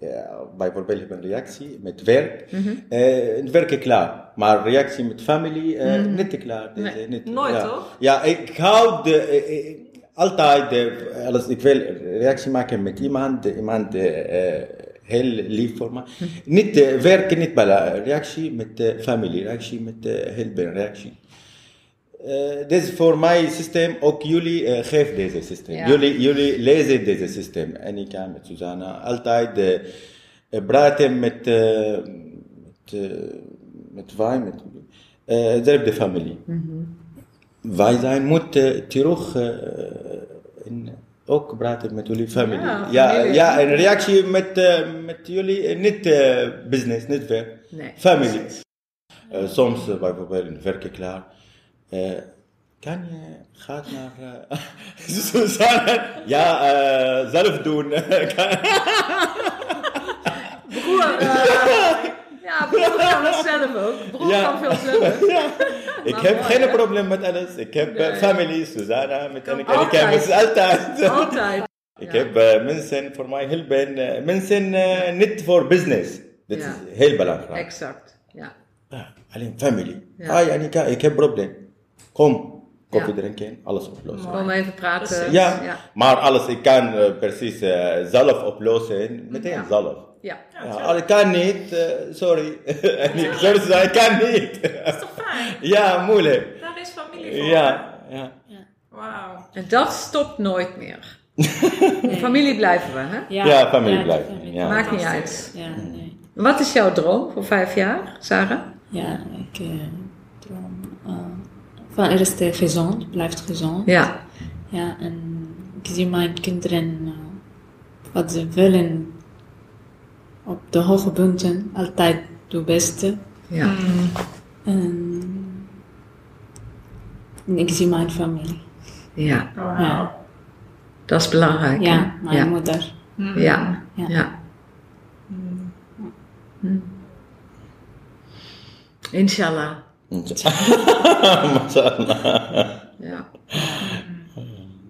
Ja, bijvoorbeeld heb een reactie met werk.
Mhm.
eh, het werk is klaar. Maar reactie met family, eh, niet klaar.
Nee,
eh, niet,
nooit,
ja.
toch?
Ja, ik hou de, eh, eh, altijd, eh, alles, ik wil reactie maken met iemand, iemand eh, eh, heel lief voor me. Niet eh, werken, niet bij reactie met eh, familie, reactie met eh, helpen, reactie. Eh, dit is voor mij systeem, ook jullie uh, geven deze systeem.
Ja.
Jullie, jullie lezen deze systeem. En ik kan met Susanna altijd eh, praten met, met, met wij, met dezelfde familie. Wij zijn moeten terug in, ook praten met jullie familie.
Ja,
Ja,
familie.
ja, een reactie met, met jullie, niet business, niet werk.
Nee.
Family. Eh, soms uh, bijvoorbeeld een werk klaar. Eh, kan je gaat naar uh? Ja, uh, zelf doen.
Broer, ja, broer kan het zelf ook. Broer
Ja.
kan veel zelf.
ik heb
mooi,
geen
hè?
probleem met alles. Ik heb
Nee.
family, Susanna, met en ik,
Kan
en ik heb
altijd.
het altijd.
Altijd.
Ik
Ja.
heb mensen voor mij helpen. mensen niet voor business.
Ja.
is heel belangrijk.
Exact. Ja.
Ja, alleen family.
Ja.
Ah, Annika, ik heb probleem. Kom, koffie
Ja.
drinken, alles oplossen.
Kom even praten.
Ja,
Ja.
maar alles, ik kan eh, precies eh, zelf oplossen, meteen
Ja.
zelf.
Ja.
Ja, al- ik kan niet, eh, sorry. Ik sorry, ik kan niet.
Dat is toch fijn?
ja, moeilijk.
Daar is familie voor.
Ja, ja.
Wauw.
En dat stopt nooit meer. Familie blijven we, hè?
Ja, familie blijven.
Maakt niet uit.
Ja, nee.
Wat is jouw droom voor vijf jaar, Sarah?
Ja, ik van eerst gezond, blijft gezond.
Ja.
Ja, en ik zie mijn kinderen eh, wat ze willen op de hoge punten, altijd de beste.
Ja.
En, en ik zie mijn familie.
Ja.
Ja,
Dat is belangrijk. hè?
ja mijn
ja.
moeder.
Ja.
Ja.
ja. Hm. Inshallah.
Mashallah.
Ja.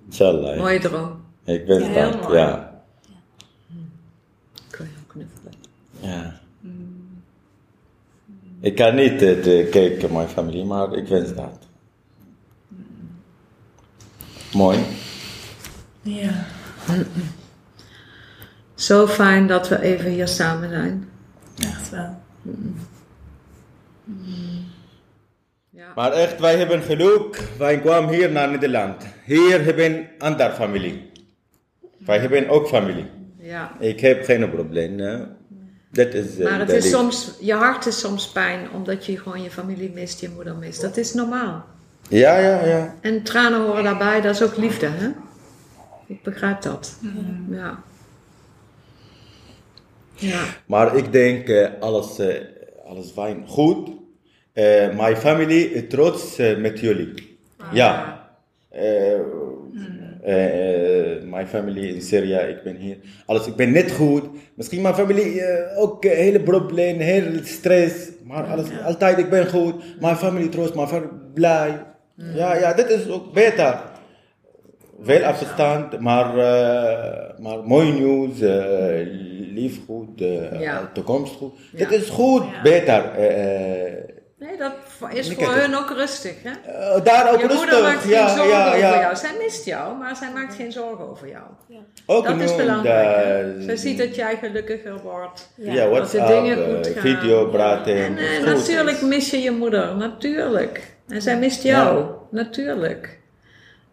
Inshallah. ja.
Mooie droom.
Ik wens
Ja, heel
dat,
mooi.
ja.
Kun je ook knuffelen.
ja. Ik kan niet de kijken mijn familie, maar ik wens dat. Mooi.
Ja.
Zo fijn dat we even hier samen zijn.
Echt wel.
Ja.
Maar echt, wij hebben geluk. Wij kwamen hier naar Nederland. Hier hebben andere familie. Wij hebben ook familie.
ja.
Ik heb geen probleem. hè. Dat is. eh,
Maar het is soms, je hart is soms pijn omdat je gewoon je familie mist, je moeder mist. Dat is normaal.
Ja, ja, ja.
En tranen horen daarbij, dat is ook liefde, hè? Ik begrijp dat. Ja. Ja.
Maar ik denk eh, alles, eh, alles fijn. Goed. Eh, mijn familie is trots eh, met jullie. Ja. Eh, eh, eh, mijn familie in Syrië, ik ben hier. Alles, ik ben net goed. Misschien mijn familie eh, ook eh, hele probleem, heel stress. Maar alles, altijd, ik ben goed. Mijn familie trots, mijn familie blij. Ja, ja, dit is ook beter. Veel afstand, maar, eh, maar mooi nieuws, eh, lief goed, eh,
Ja.
toekomst goed.
Ja.
Dit is goed,
Ja.
beter. Eh, eh,
Nee, dat is voor hun ook rustig, hè?
eh, daar ook
Je moeder maakt
rustig.
geen
Ja,
zorgen
ja,
over
ja.
jou. Zij mist jou, maar zij maakt geen zorgen over jou.
Ook
Dat is belangrijk.
de-
Zij ziet dat jij gelukkiger wordt.
Ja,
dat de dingen
eh,
goed gaan.
video praten.
En eh, natuurlijk mis je je moeder, natuurlijk. En zij mist jou, natuurlijk.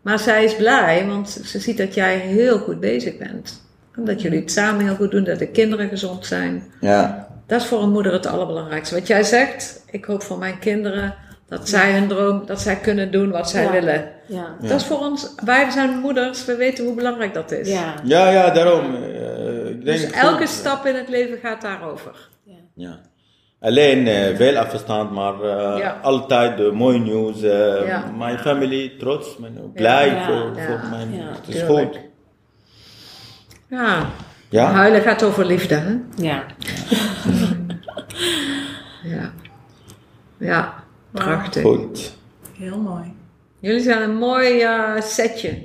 Maar zij is blij, want ze ziet dat jij heel goed bezig bent. Omdat jullie het samen heel goed doen, dat de kinderen gezond zijn.
Ja,
Dat is voor een moeder het allerbelangrijkste. Wat jij zegt, ik hoop voor mijn kinderen dat zij hun droom, dat zij kunnen doen wat zij
Ja.
willen.
Ja.
Dat is voor ons, wij zijn moeders, we weten hoe belangrijk dat is.
Ja.
ja, ja daarom. eh, ik denk
Dus
goed.
elke stap in het leven gaat daarover.
Ja. Alleen eh, veel afstand, maar
Ja.
altijd mooi nieuws.
Ja.
Mijn familie trots, blij
Ja.
voor,
Ja.
voor mijn.
Ja.
Het is
Tuurlijk.
goed.
Ja,
Ja?
huilen gaat over liefde, hè?
Ja.
Ja. Ja, prachtig.
Goed.
Heel mooi.
Jullie zijn een mooi eh, setje.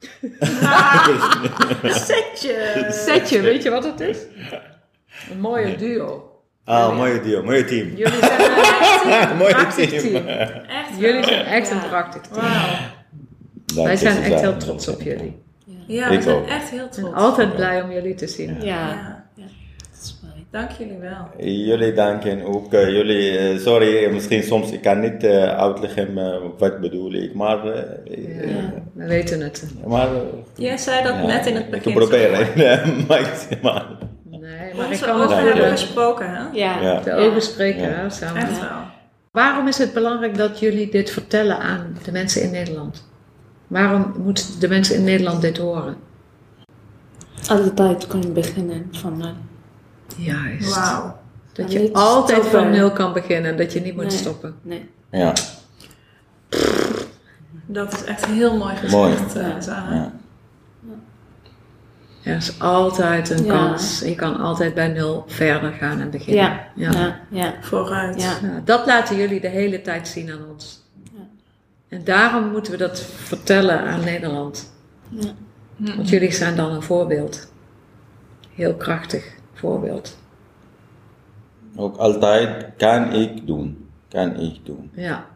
Setje!
Setje, weet je wat het is? Een mooie duo.
Ah, mooie deal, mooie team.
Jullie zijn een echt een
Mooie
prachtig
team.
team.
Echt
Jullie zijn echt
Ja.
een prachtig team. Wij zijn echt heel trots op jullie.
Ja, we
Ik
zijn
ook.
echt heel
En
trots.
altijd blij om jullie te zien.
Ja.
Ja.
ja. Dat is mooi.
Dank jullie wel.
Jullie danken ook. eh, jullie, eh, sorry, eh, misschien soms ik kan niet uitleggen wat bedoel ik, maar,
Ja, we weten het.
maar
Jij zei dat
ja,
net in het begin.
Ik probeer het maximaal.
Nee, maar ik
Onze
kan
ogen hebben gesproken, hè?
Ja.
Ja.
De ogen spreken,
Ja.
hè, samen.
Echt wel.
Waarom is het belangrijk dat jullie dit vertellen aan de mensen in Nederland? Waarom moeten de mensen in Nederland dit horen?
Altijd kunnen beginnen van nul.
Juist.
Wauw.
Dat
En
je altijd
stoppen.
van nul kan beginnen en dat je niet moet
Nee.
stoppen.
Nee.
Ja,
Dat is echt heel mooi
Mooi.
gezegd, eh, Sarah.
ja.
Er is altijd een
Ja.
kans. Je kan altijd bij nul verder gaan en beginnen.
Ja.
Ja.
Ja. Ja.
Vooruit.
Ja.
Ja, dat laten jullie de hele tijd zien aan ons.
Ja.
En daarom moeten we dat vertellen aan Nederland.
Ja.
Want jullie zijn dan een voorbeeld. Heel krachtig voorbeeld.
Ook altijd kan ik doen. Kan ik doen.
Ja,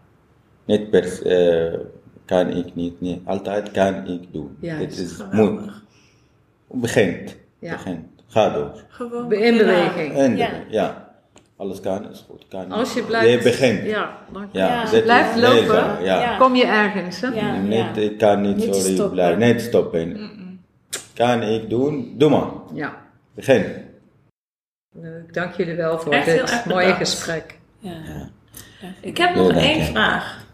Niet per se, eh, kan ik niet. Nee, altijd kan ik doen.
Juist.
Dit is
Geweldig.
moet. Begint.
Ja.
Begint. Ga door.
Gewoon
in beweging.
En
Ja.
ja. Alles kan is goed. Kan
Als je blijft,
Je begint.
Ja,
Ja,
Ja.
dit
Blijft
is
lopen.
Ja.
Ja.
kom je ergens. Hè?
Ja.
Niet, ik kan niet,
Niet
sorry,
stoppen.
blijven. Niet stoppen. Kan ik doen? Doe maar.
Ja.
Begin.
Leuk, dank jullie wel voor
Echt
dit mooie
bedankt.
gesprek.
Ja.
Ik heb nog één vraag.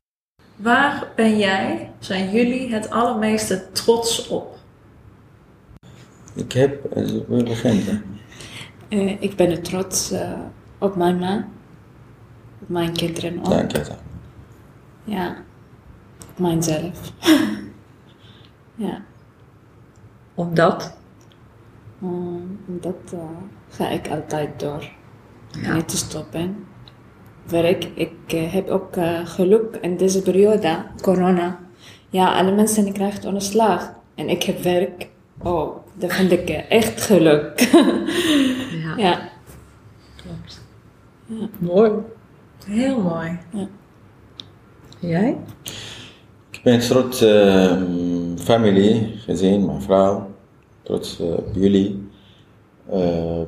Waar ben jij, zijn jullie het allermeeste trots op?
Ik heb, eh, we beginnen.
Eh, ik ben trots eh, op mijn man. Op mijn kinderen ook.
Dank je.
Ja. Op mijzelf. ja.
Omdat?
Um, dat eh, ga ik altijd door.
Ja.
Niet te stoppen. Werk. Ik eh, heb ook eh, geluk in deze periode, corona. Ja, alle mensen krijgen ontslag. En ik heb werk. Oh, dat vind ik echt geluk.
Ja,
ja.
klopt. Mooi.
Heel mooi.
Jij?
Ik ben trots uh, familie, gezin, mijn vrouw. Trots eh, op jullie. Eh,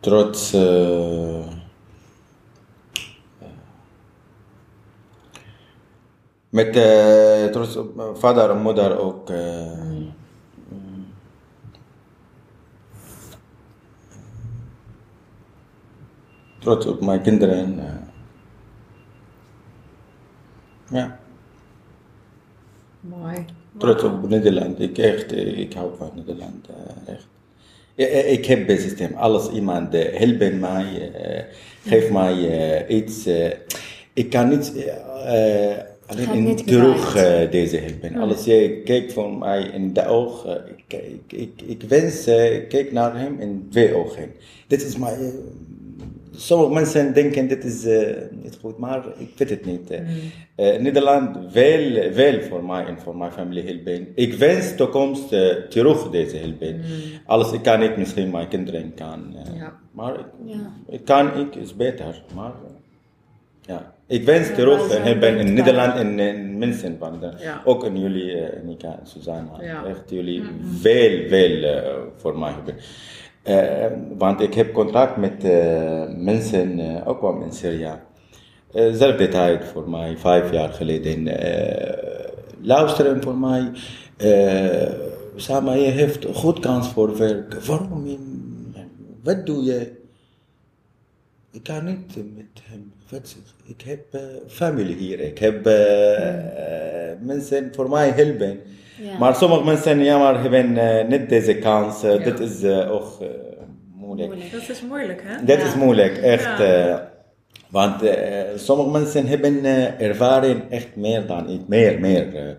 trots... eh, met eh, trots op mijn vader en moeder ook. mm. Trots op mijn kinderen. eh. ja.
Mooi.
Trots op Nederland. Ik echt, eh, ik hou van Nederland. eh, echt. Ja, ik heb een systeem. Alles iemand helpen mij, geeft mij iets. Ik kan niet alleen in terug deze helpen. Alles je kijkt van mij in de ogen. ik, ik, ik, ik wens, kijk naar hem in twee ogen. Dit is mijn, sommige mensen denken dit is eh, niet goed, maar ik weet het niet. Eh, Nederland wil, wil voor mij en voor mijn familie helpen. Ik wens toekomst uh, terug deze helpen. Alles, ik kan niet misschien mijn kinderen kan. eh,
Ja.
Maar ik,
Ja.
ik kan, ik is beter. Maar eh, ja, ik wens
Ja,
terug en helpen in. Nederland en, en mensen van de,
Ja.
ook in jullie, uh, Nika en Susanna.
Ja.
Echt jullie veel, veel eh, voor mij hebben. Eh, want ik heb contact met eh, mensen, eh, ook wel in Syrië. Zelfde tijd voor mij, vijf jaar geleden. luisteren voor mij. Sama, je een goed kans voor werk. Waarom? Wat doe je? Ik kan niet met hem. Ik heb familie hier. Ik heb mensen voor mij helpen.
Ja.
Maar sommige mensen ja, maar hebben eh, niet deze kans. Eh,
Ja.
Dit is eh, ook moeilijk.
Moeilijk.
Dat is moeilijk, hè?
Dat
Ja.
is moeilijk, echt.
Ja.
want sommige mensen hebben ervaring echt meer dan ik. Meer, meer.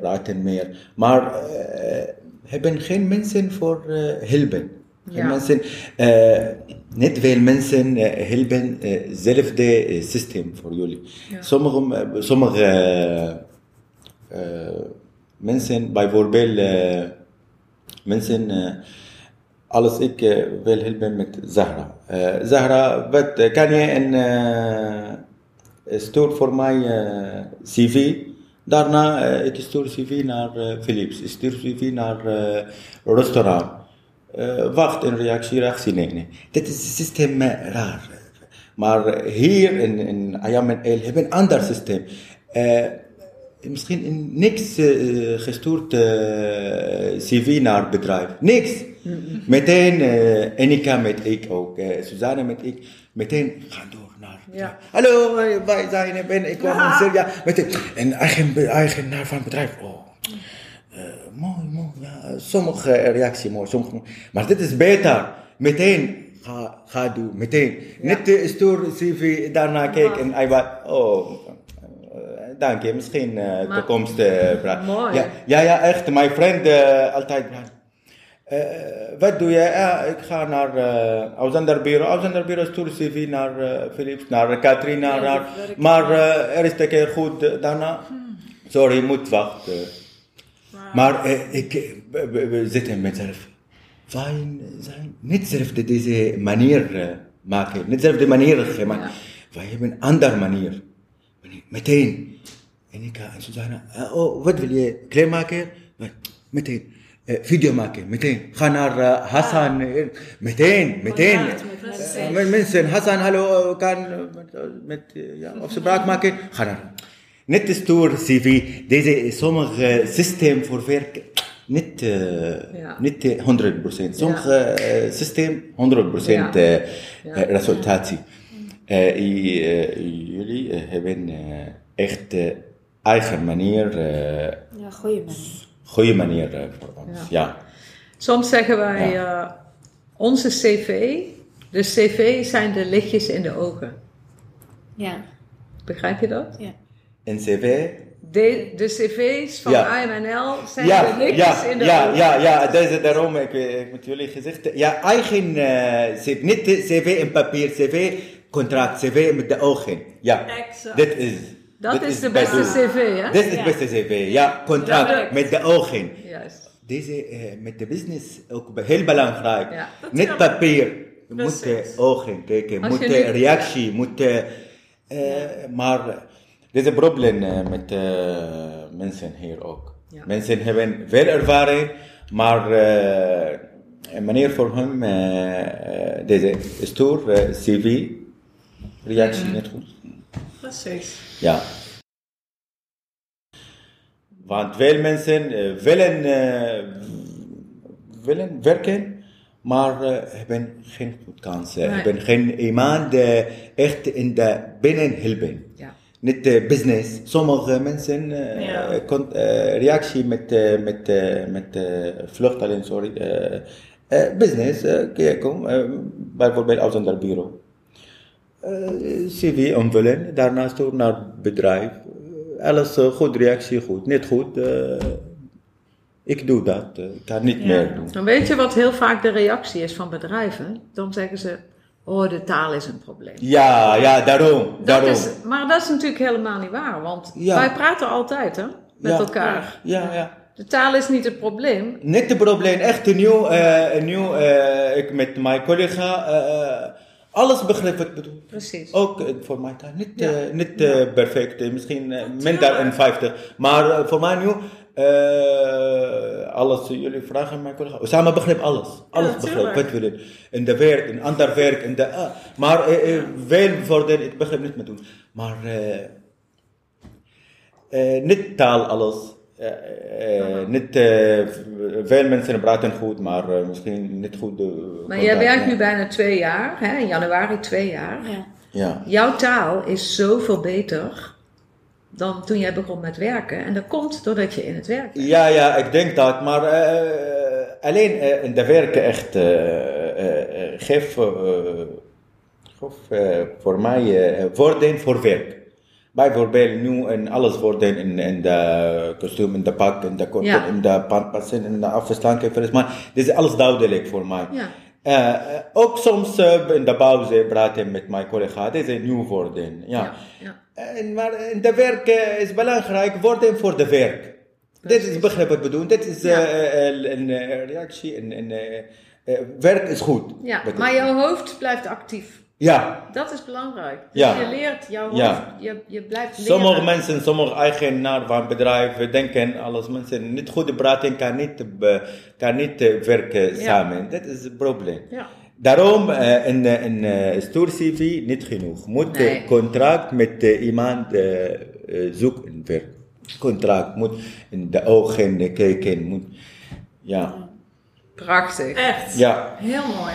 praten meer. Maar hebben geen mensen voor helpen. Geen
Ja.
Mensen, eh, niet veel mensen helpen hetzelfde eh, systeem voor jullie. Sommige, eh, sommige eh, mensen, bijvoorbeeld eh, mensen, eh, als ik eh, wil helpen met Zahra. Zahra, wat kan je een stuur voor mij CV? Daarna ik stuur CV naar Philips, stuur CV naar restaurant. Wacht, een reactie, reactie, nee. Dit is het systeem raar. Maar hier in, in Ayam en El hebben een ander systeem. Misschien in niks eh, gestuurd eh, CV naar bedrijf. Niks. Meteen eh Enika met ik ook, Suzanne met ik. Meteen gaan door naar.
Ja.
Hallo, wij zijn ben ik kwam in Syrië. Meteen. En eigen, eigenaar van het bedrijf. Oh. Mooi, mooi. Ja, sommige reactie mooi, sommige Maar dit is beter. Meteen ga, ga doen, meteen. Niet uh, stuur CV, daarna kijk en hij was, oh, dank je, misschien uh,
Maar-
toekomst. eh.
Mooi.
Ja, ja, ja, echt, mijn vriend uh, altijd. Eh, wat doe je? Ik ga naar uh, Auslanderbureau. Auslanderbureau stuur CV naar Philips, naar Katrina,
Ja,
naar, maar er is een keer goed daarna. Sorry, je moet wachten. Maar eh, ik, eh, zitten met zelf. Wij zijn niet zelf de- deze manier eh, maken, niet zelf de manier gemaakt. Wij hebben een andere manier. Meteen. En ik ga en Susanna, eh, oh, wat wil je? Kleermaker? Wat? Meteen. Eh, video maken, meteen. Ga naar eh, Hassan, eh, meteen, meteen.
Contact met
met mensen, Hassan, hallo, kan met, met ja, afspraak maken? Ga naar. Niet de store CV, deze sommige systeem voor werk, niet,
Ja.
niet eh, 100%. Sommige systeem 100%
Ja.
eh,
Ja.
resultatie. Eh, jullie hebben echt eigen manier, eh
Ja, goeie manier.
goede manier eh, voor ons. Ja.
Soms zeggen wij eh, onze cv, de cv zijn de lichtjes in de ogen.
Ja,
Begrijp je dat?
ja.
Een cv?
De, de cv's van
Ja.
IMNL zijn
Ja,
de lichtjes
ja,
in de
ja,
ogen.
ja, ja, is daarom ik, ik met jullie gezegd. Ja, eigen eh, cv, niet de cv in papier, cv, contract, cv met de ogen. Ja,
Exact.
dit is.
Dat is de beste cv, hè?
Dit is het beste cv, ja, contract met de ogen.
Juist.
Deze eh, met de business ook heel belangrijk.
Ja.
Niet papier. Je moet ogen kijken, moet
nu-
reactie, moet. eh, eh, Maar dit is een probleem eh, met eh, mensen hier ook.
Ja.
Mensen hebben veel ervaring, maar eh, een manier voor hem, eh, deze stoer, CV, reactie niet goed.
Precies.
Ja. Want veel mensen eh, willen, eh, willen werken, maar eh, hebben geen goed kans.
Nee.
Hebben geen iemand echt in de binnen helpen.
Ja.
Niet business. Sommige mensen
Ja.
kon, reactie met, met, met vluchtelingen, sorry. business, kijk, kom, bijvoorbeeld een bureau. Eh, CV omvullen, daarnaast door naar het bedrijf. Eh, alles eh, goed, reactie goed, niet goed. ik doe dat, ik kan niet
Ja.
meer doen.
Dan weet je wat heel vaak de reactie is van bedrijven? Dan zeggen ze, oh, de taal is een probleem.
Ja, ja, daarom.
Dat
daarom.
is, maar dat is natuurlijk helemaal niet waar, want
Ja.
wij praten altijd hè, met
Ja.
elkaar.
Ja, ja.
De taal is niet het probleem.
Niet het probleem, echt een nieuw, nieuw ik met mijn collega, alles begrijp wat ik bedoel.
Precies.
Ook eh, voor mijn taal, niet,
Ja.
eh, niet eh, perfect, misschien minder dan 50. Maar voor mij nu, eh, alles, jullie vragen mijn collega, samen begrijp alles. Alles begrijp,
tuurlijk.
wat willen. In de werk, in ander werk, in de, ah. maar eh, veel voor de, ik begrijp niet meer doen. Maar niet taal alles. Eh, eh, niet, eh, veel mensen praten goed, maar misschien niet goed.
Maar jij werkt
ja.
nu bijna twee jaar, hè? in januari twee jaar.
Ja.
Ja.
Jouw taal is zoveel beter dan toen jij begon met werken. En dat komt doordat je in het werk bent.
Ja, ja, ik denk dat, maar eh, alleen in de werken echt eh, eh, eh, geef, geef voor mij voordeel voor werk. Bijvoorbeeld nu en alles worden in, in de kostuum, in de pak, in de kort,
Ja.
in de pandpassen, in de afstandskever. Maar dit is alles duidelijk voor mij.
Ja.
Eh, ook soms eh, in de pauze praten met mijn collega, dit is nieuw voordeel. Ja.
Ja,
En, maar in de werk eh, is belangrijk worden voor de werk. Dit is begrijp wat bedoel. Dit is een reactie. Een, een, werk is goed.
Ja, maar jouw hoofd blijft actief.
Ja.
Dat is belangrijk. Dus
Ja.
je leert jouw hoofd,
Ja.
je, je blijft leren.
Sommige mensen, sommige eigenaar van bedrijven denken alles mensen niet goed praten kan niet, be- kan niet eh, werken samen. Dat is het probleem.
Ja.
Daarom eh, een, eh, een eh, stoer CV niet genoeg. Moet
Nee.
eh, contract met eh, iemand eh, eh, zoeken werk. Contract moet in de ogen eh, kijken. Moet, ja.
Prachtig.
Echt.
ja,
Heel mooi.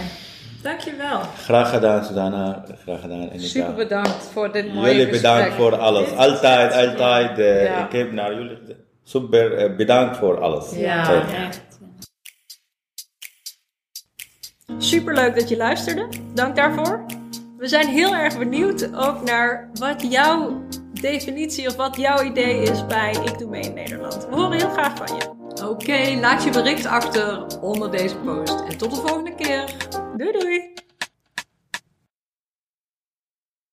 Dankjewel.
graag gedaan Susanna. Graag gedaan. En
Super bedankt voor dit mooie
Jullie bedankt
gesprek.
voor alles. Altijd, altijd. eh,
Ja.
Ik heb naar jullie super eh, bedankt voor alles.
Ja.
Echt.
Echt.
Superleuk dat je luisterde. Dank daarvoor. We zijn heel erg benieuwd ook naar wat jouw definitie of wat jouw idee is bij Ik Doe Mee in Nederland. We horen heel graag van je.
Oké, laat je bericht achter onder deze post. En tot de volgende keer.
Doei doei!